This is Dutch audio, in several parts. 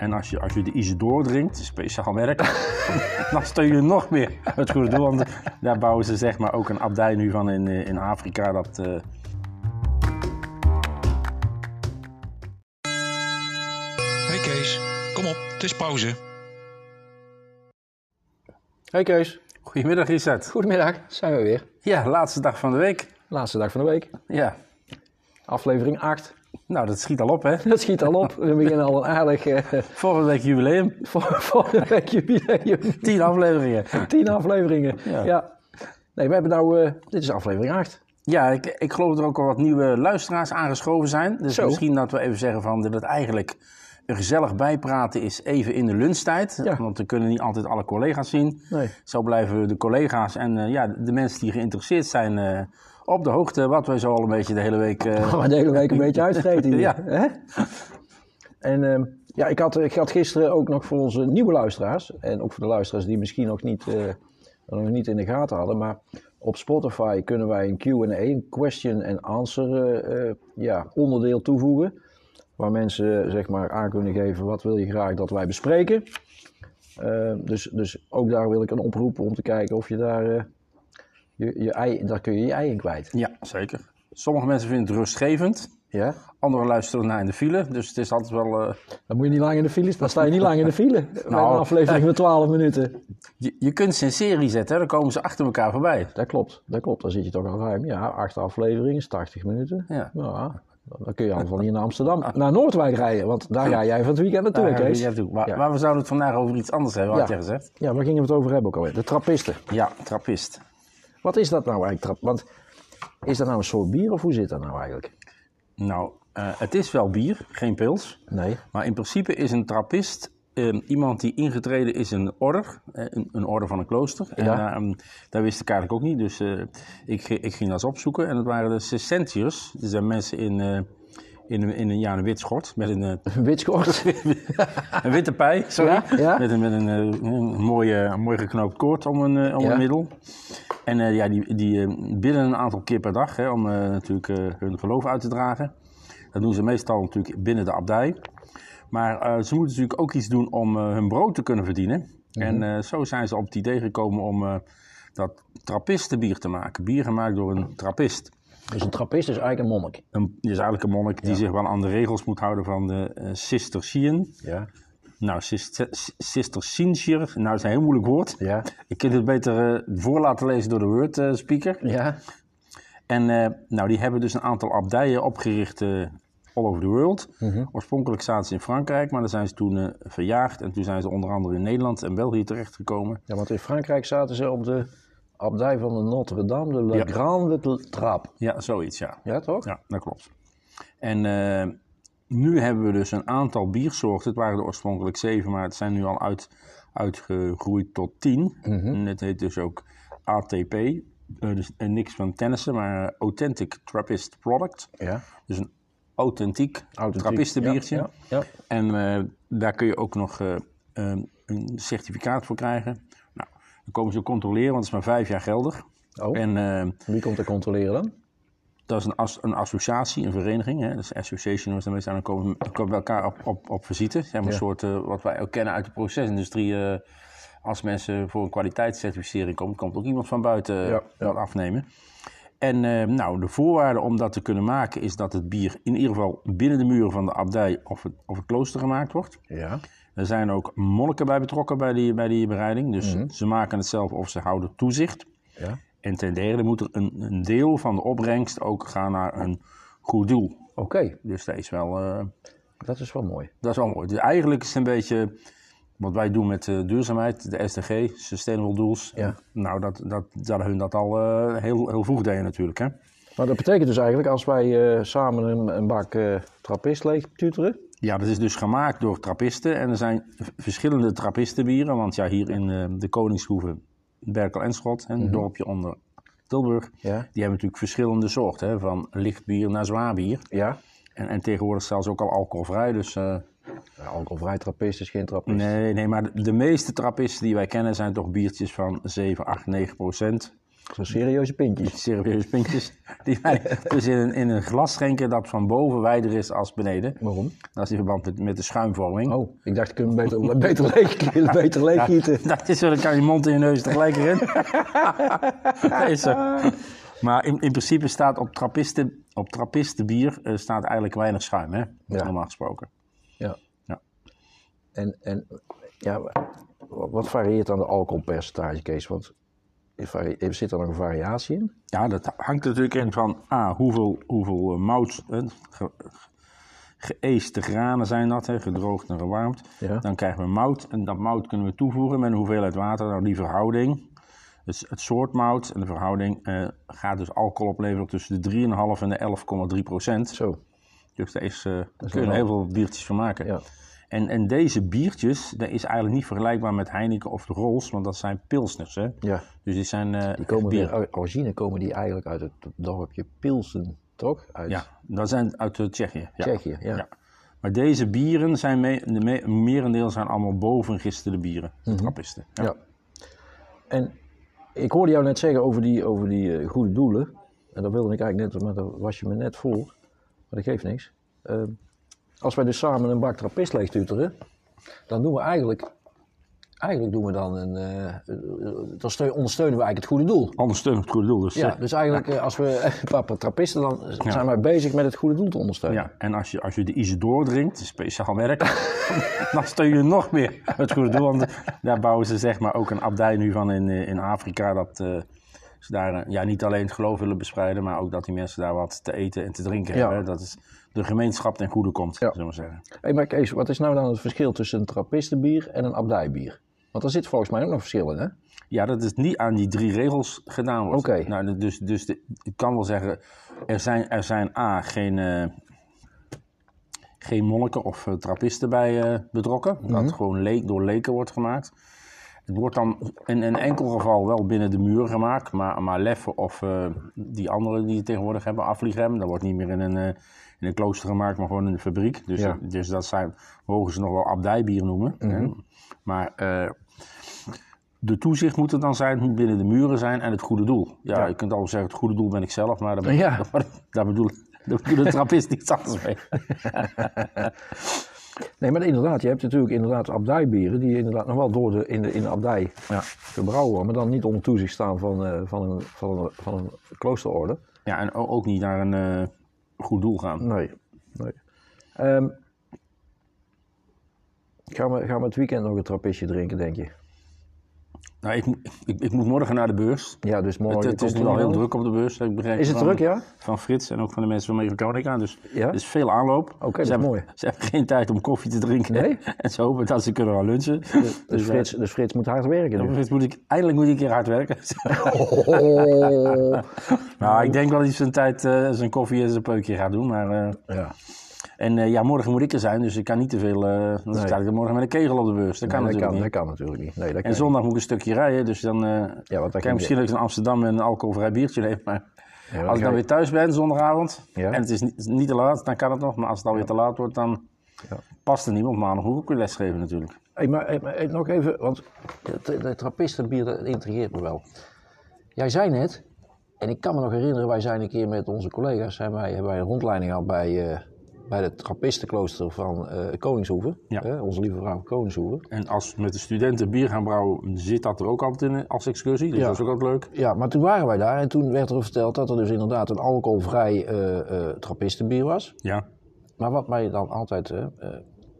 En als je, als je de Isidore drinkt, speciaal merk, dan steun je nog meer het goede doel. Want daar bouwen ze zeg maar ook een abdij nu van in, eh, in Afrika. Dat, eh, Hey Kees, kom op, het is pauze. Hey Kees, Goedemiddag Richard. goedemiddag, zijn we weer. Ja, laatste dag van de week. Laatste dag van de week, Ja, aflevering 8. Nou dat schiet al op hè. Dat schiet al op, we beginnen al een aardig eh Volgende week jubileum. volgende week jubileum. Tien afleveringen. 10 afleveringen. Ja. Ja. Nee, we hebben nou, eh, dit is aflevering 8. Ja, ik, ik geloof dat er ook al wat nieuwe luisteraars aangeschoven zijn. Dus Zo. misschien dat we even zeggen van dat het eigenlijk een gezellig bijpraten is even in de lunchtijd. Ja. Want we kunnen niet altijd alle collega's zien. Nee. Zo blijven de collega's en eh, ja, de mensen die geïnteresseerd zijn op de hoogte. Wat wij zo al een beetje de hele week... eh, de hele week een beetje hier. Ja. Hè? En ehm, ja, ik had, ik had gisteren ook nog voor onze nieuwe luisteraars, en ook voor de luisteraars die misschien nog niet, eh, nog niet in de gaten hadden, maar op Spotify kunnen wij een Q&A, een question and answer eh, ja, onderdeel toevoegen. Waar mensen zeg maar aan kunnen geven wat wil je graag dat wij bespreken. Eh, dus, dus ook daar wil ik een oproep om te kijken of je daar, je, je ei, daar kun je je ei in kwijt. Ja, zeker. Sommige mensen vinden het rustgevend. Ja? Anderen luisteren naar in de file. Dus het is altijd wel... eh, Dan moet je niet lang in de file. Dan sta je niet lang in de file. Nou, een aflevering van 12 minuten. je, je kunt ze in serie zetten, hè, dan komen ze achter elkaar voorbij. Dat klopt, dat klopt. Dan zit je toch al ruim. Ja, acht afleveringen, is 80 minuten. Ja. Ja, dan kun je al van hier naar Amsterdam, naar Noordwijk rijden. Want daar ga jij van het weekend naartoe, Kees. ja, toe. Maar, Ja. maar we zouden het vandaag over iets anders hebben, had Ja. je gezegd. Ja, waar gingen we het over hebben ook alweer? De trappisten. Ja, trappist. Wat is dat nou eigenlijk? Want is dat nou een soort bier of hoe zit dat nou eigenlijk? Nou, eh, het is wel bier, geen pils. Nee. Maar in principe is een trappist eh, iemand die ingetreden is in een order, eh, een, een orde van een klooster. En Ja. eh, dat wist ik eigenlijk ook niet, dus eh, ik, ik ging dat eens opzoeken. En dat waren de Cessentiërs. Dat zijn mensen in, in, een, in een, ja, een wit schort met een, Een witskort. een witte pij, sorry. Ja, ja. Met een, met een, een mooie, een mooi geknoopt koord om een, om Ja. een middel. En eh, ja, die, die eh, bidden een aantal keer per dag hè, om eh, natuurlijk hun geloof uit te dragen. Dat doen ze meestal natuurlijk binnen de abdij. Maar ze moeten natuurlijk ook iets doen om hun brood te kunnen verdienen. Mhm. En zo zijn ze op het idee gekomen om dat trappistenbier te maken. Bier gemaakt door een trappist. Dus een trappist is eigenlijk een monnik. Een, is eigenlijk een monnik die zich wel aan de regels moet houden van de uh, Cisterciën. Ja. Nou, Cisterciëntiër, nou dat is een heel moeilijk woord. Ja. Je kunt het beter eh, voor laten lezen door de word speaker. Ja. En eh, nou, die hebben dus een aantal abdijen opgericht eh, all over the world. Oorspronkelijk zaten ze in Frankrijk, maar dan zijn ze toen verjaagd. En toen zijn ze onder andere in Nederland en België terechtgekomen. Ja, want in Frankrijk zaten ze op de abdij van de Notre-Dame de La Ja. Grande Trappe. Ja, zoiets, ja. Ja, toch? Ja, dat klopt. En nu hebben we dus een aantal biersoorten. Het waren er oorspronkelijk zeven, maar het zijn nu al uit, uitgegroeid tot tien. En het heet dus ook ATP. eh, dus eh, niks van tennissen, maar Authentic Trappist Product. Ja. Dus een authentiek, Authentiek, trappistenbiertje. Ja, ja. En eh, daar kun je ook nog een certificaat voor krijgen. Nou, dan komen ze controleren, want het is maar vijf jaar geldig. Oh. En Wie komt er controleren dan? Dat is een, as- een associatie, een vereniging. Hè? Dat is association, was daarmee dan komen, dan komen we elkaar op, op, op visite. Zeg maar een soort, eh, wat wij ook kennen uit de procesindustrie. eh, als mensen voor een kwaliteitscertificering komen, komt ook iemand van buiten eh, Ja, dat afnemen. En nou, de voorwaarde om dat te kunnen maken is dat het bier in ieder geval binnen de muren van de abdij of het, of het klooster gemaakt wordt. Ja. Er zijn ook monniken bij betrokken bij die, bij die bereiding. Dus ze maken het zelf of ze houden toezicht. Ja. En ten derde moet er een, een deel van de opbrengst ook gaan naar een goed doel. Oké, Dus dat is wel, eh, dat is wel mooi. dat is wel mooi. Dus eigenlijk is het een beetje wat wij doen met eh, duurzaamheid, de SDG, Sustainable Goals. Ja. Nou, dat, dat, dat hun dat al eh, heel, heel vroeg deden natuurlijk. Hè? Maar dat betekent dus eigenlijk als wij samen een, een bak eh trappist leeg tuteren. Ja, dat is dus gemaakt door trappisten. En er zijn verschillende trappistenbieren. Want ja, hier in de Koningshoeve, Berkel en Schot, hè, een dorpje onder Tilburg. Ja. Die hebben natuurlijk verschillende soorten. Hè, van licht bier naar zwaar bier. Ja. En, en tegenwoordig zelfs ook al alcoholvrij. Dus eh, ja alcoholvrij trappist is geen trappist. nee, nee, maar de, de meeste trappisten die wij kennen zijn toch biertjes van 7, 8, 9 procent. Zo'n serieuze pintjes. serieuze pintjes, die wij dus in een, in een glas schenken dat van boven wijder is als beneden. Waarom? Dat is in verband met, met de schuimvorming. Oh, ik dacht, ik kunnen beter, beter leeg, beter leeg gieten. Dat is zo, dan kan je mond en je neus tegelijk erin. Dat is zo. Maar in, in principe staat op trappisten, op trappistenbier eh, staat eigenlijk weinig schuim, hè? Ja. Normaal gesproken. Ja. Ja. En, en ja, wat varieert dan de alcoholpercentage, Kees? Want zit er nog een variatie in? Ja, dat hangt natuurlijk in van A, hoeveel, hoeveel eh, mout, eh, ge, geëeste granen zijn dat, hè, gedroogd en gewarmd. Ja. Dan krijgen we mout en dat mout kunnen we toevoegen met een hoeveelheid water. Nou, die verhouding, dus het soort mout en de verhouding eh, gaat dus alcohol opleveren tussen de 3,5 en de 11,3 procent. Zo. Dus daar is, daar is kun je wel- heel veel biertjes van maken. Ja. En, en deze biertjes, dat is eigenlijk niet vergelijkbaar met Heineken of de Rolls, want dat zijn pilsners. Hè? Ja. Dus die zijn eh, Die komen weer origine komen die eigenlijk uit het dorpje Pilsen, toch? Uit Ja, dat zijn uit eh, Tsjechië. Ja. Tsjechië, ja. Ja. Maar deze bieren zijn, mee, de me, merendeel zijn allemaal bovengisterde bieren. De trappisten. Ja. Ja. En ik hoorde jou net zeggen over die, over die eh, goede doelen. En dat wilde ik eigenlijk net, maar daar was je me net voor. Maar dat geeft niks. Als wij dus samen een bak trappist leegtuteren, dan doen we eigenlijk, eigenlijk doen we dan een, eh, dan steun- ondersteunen we eigenlijk het goede doel. Ondersteuning het goede doel. Dus, Ja, eh, dus eigenlijk eh, als we een paar trappisten, dan zijn wij bezig met het goede doel te ondersteunen. ja. En als je, als je de Isidore drinkt, een speciaal merk, dan steun je nog meer het goede doel. Want daar bouwen ze zeg maar ook een abdij nu van in, in Afrika. Dat ze daar ja, niet alleen het geloof willen bespreiden, maar ook dat die mensen daar wat te eten en te drinken Ja. hebben. Dat is de gemeenschap ten goede komt, Ja. zullen we zeggen. Hey, maar Kees, wat is nou dan het verschil tussen een trappistenbier en een abdijbier? Want er zit volgens mij ook nog verschil in, hè? Ja, dat is niet aan die drie regels gedaan wordt. Oké. Nou, dus dus de, ik kan wel zeggen, er zijn, er zijn A, geen, eh, geen monniken of eh, trappisten bij eh, betrokken. Dat gewoon le- door leken wordt gemaakt. Het wordt dan in een enkel geval wel binnen de muur gemaakt, maar, maar leffen of eh, die andere die je tegenwoordig hebben, afvliegrem, dat wordt niet meer in een, eh, in een klooster gemaakt, maar gewoon in de fabriek. Dus, Ja. dus dat zijn, mogen ze nog wel abdijbier noemen. hè. Maar eh, de toezicht moet er dan zijn, het moet binnen de muren zijn en het goede doel. Ja, Ja. je kunt al zeggen, het goede doel ben ik zelf, maar daar, ben, Ja. daar bedoel, daar bedoel de trappist niets anders mee. Nee, maar inderdaad, je hebt natuurlijk inderdaad abdijbieren die inderdaad nog wel door de, in, de, in de abdij Ja. gebrouwen worden, maar dan niet onder toezicht staan van, eh, van, een, van, een, van een kloosterorde. Ja, en ook niet naar een eh, goed doel gaan. Nee. nee. Ehm, gaan, we, gaan we het weekend nog een trappistje drinken, denk je? Nou, ik, moet- ik, ik moet morgen naar de beurs. Ja, dus morgen. het, het is nu al heel druk op de beurs. heb Ik begrepen Is het van, druk, ja? Van Frits en ook van de mensen van Mechatronica. Dus Ja? er is veel aanloop. dat ze is hebben, mooi. Ze hebben geen tijd om koffie te drinken. Nee? En ze hopen dat ze kunnen gaan lunchen. Dus eh, Frits, dus Frits moet hard werken nu. Frits moet ik, eindelijk moet ik een keer hard werken. Oh. nou, ik denk wel dat hij zijn tijd, eh, zijn koffie en zijn peukje gaat doen. Maar, eh, Ja. En eh, ja, morgen moet ik er zijn, dus ik kan niet te veel. eh dan sta ik er morgen met een kegel op de beurs. Dat kan Nee, dat, natuurlijk kan, niet. dat kan natuurlijk niet. Nee, dat kan En zondag moet ik een stukje rijden, dus dan eh Ja, kan je misschien ik in Amsterdam een alcoholvrij biertje neem. Maar Ja, als ik dan weer thuis ben zondagavond Ja. en het is niet, niet te laat, dan kan het nog. Maar als het alweer te laat wordt, dan Ja. past er niemand. Maandag moet ik ook weer lesgeven natuurlijk. Hey, maar, hey, maar, hey, nog even, want het trappistenbier dat intrigeert me wel. Jij zei net, en ik kan me nog herinneren, wij zijn een keer met onze collega's, zijn wij, hebben wij een rondleiding gehad bij, bij het trappistenklooster van eh Koningshoeven. Ja. Eh, onze lieve vrouw Koningshoeven. En als we met de studenten bier gaan brouwen, zit dat er ook altijd in als excursie. Dus Ja. dat is ook altijd leuk. Ja, maar toen waren wij daar en toen werd er verteld dat er dus inderdaad een alcoholvrij eh eh trappistenbier was. Ja. Maar wat mij dan altijd eh, eh,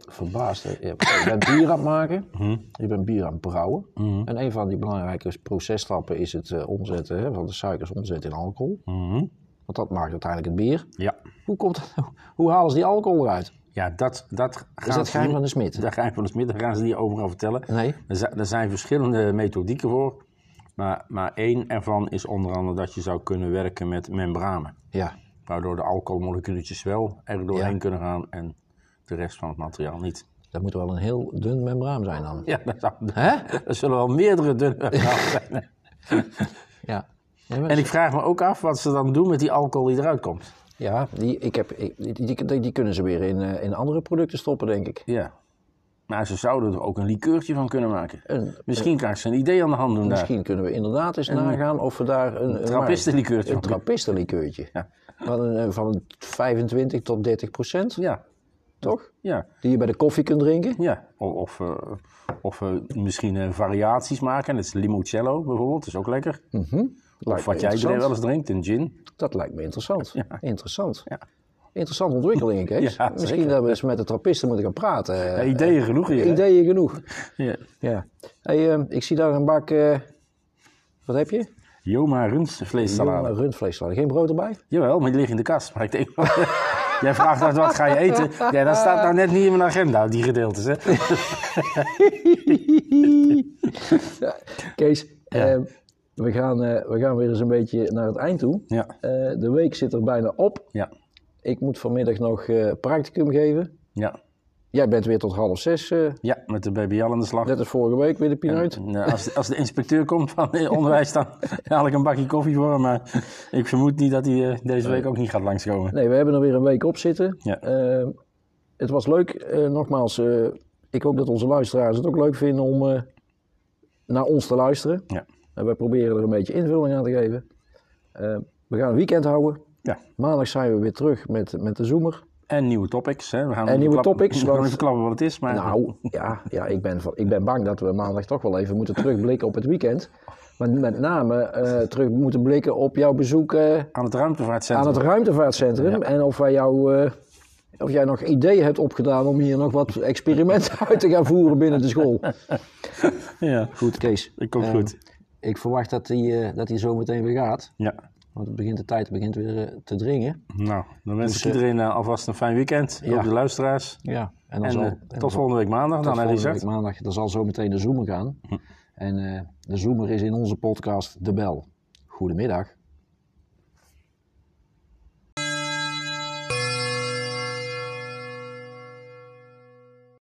verbaast, hè, je bent bier aan het maken, je bent bier aan het brouwen. En een van die belangrijke processtappen is het eh, omzetten hè, van de suikers omzetten in alcohol. Mhm. Want dat maakt uiteindelijk het bier. Ja. Hoe, komt, hoe halen ze die alcohol eruit? Ja, dat, dat Is dat geheim van de smid? Dat geheim van de smid, daar gaan ze niet overal vertellen. Nee. Er zijn, er zijn verschillende methodieken voor. Maar, maar één ervan is onder andere dat je zou kunnen werken met membranen. Ja. Waardoor de alcoholmoleculetjes wel er doorheen Ja. kunnen gaan en de rest van het materiaal niet. Dat moet wel een heel dun membraan zijn dan. Ja, dat, zou, Hè? er zullen wel meerdere dunne membranen zijn. Ja. En ik vraag me ook af wat ze dan doen met die alcohol die eruit komt. Ja, die, ik heb, ik- die, die, die, die kunnen ze weer in, eh, in andere producten stoppen, denk ik. Ja. Maar ze zouden er ook een likeurtje van kunnen maken. Een, Misschien krijgt ze een idee aan de hand doen daar. misschien kunnen we inderdaad eens nagaan of we daar een, een, Trappistenlikeurtje een van kunnen- trappistenlikeurtje. Ja. Van, een, eh, van een 25 tot 30 procent, Ja, toch? ja, Die je bij de koffie kunt drinken. ja. Of, of, eh, of eh, misschien variaties maken. Dat is limoncello bijvoorbeeld, dat is ook lekker. Lijkt Of wat jij wel eens drinkt, een gin. Dat lijkt me interessant. Interessant. Ja. Interessante ontwikkeling, Kees. Ja, Misschien dat we eens met de trappisten moeten gaan praten. Ja, ideeën genoeg hier. hè? Ideeën genoeg. Ja. Ja. Hey, eh, ik zie daar een bak. eh, wat heb je? Joma rundvleessalade. Jonge rundvleessalade. Geen brood erbij? Jawel, maar die ligt in de kast. Maar ik denk, jij vraagt uit wat ga je eten? Ja, dat staat nou net niet in mijn agenda, die gedeeltes. Hè? Kees, eh, we, gaan, eh, we gaan weer eens een beetje naar het eind toe. Ja, Eh, de week zit er bijna op. ja, Ik moet vanmiddag nog eh, practicum geven. ja. Jij bent weer tot half zes, Ja, met de BBL aan de slag. net als vorige week, weer de pineut. Nou, als, de, als de inspecteur komt van onderwijs, dan haal ik een bakje koffie voor hem. Maar ik vermoed niet dat hij deze week ook niet gaat langskomen. Nee, we hebben er weer een week op zitten. Ja. Het was leuk. Nogmaals, ik hoop dat onze luisteraars het ook leuk vinden om naar ons te luisteren. Ja. En wij proberen er een beetje invulling aan te geven. Eh, we gaan een weekend houden. Ja. Maandag zijn we weer terug met, met de Zoomer. En nieuwe topics. Hè. We gaan En even nieuwe klap- topics, We gaan want- even klappen wat het is. Maar Nou, ja, ja ik, ben, van- ik ben bang dat we maandag toch wel even moeten terugblikken op het weekend. Maar met name eh, terug moeten blikken op jouw bezoek eh, aan het ruimtevaartcentrum. aan het ruimtevaartcentrum. En of, wij jou, eh, of jij nog ideeën hebt opgedaan om hier nog wat experimenten uit te gaan voeren binnen de school. Ja, Goed, Kees. dat komt Eh, goed. Ik verwacht dat hij dat hij zo meteen weer gaat. Ja. Want het begint de tijd begint weer eh, te dringen. Nou, dan wens Dus, ik iedereen eh, alvast een fijn weekend. ja. Ook de luisteraars. Ja. En dan En zal, en tot volgende week maandag tot dan, volgende week maandag. Dan zal zo meteen de Zoomer gaan. En eh, de Zoomer is in onze podcast De Bel. Goedemiddag.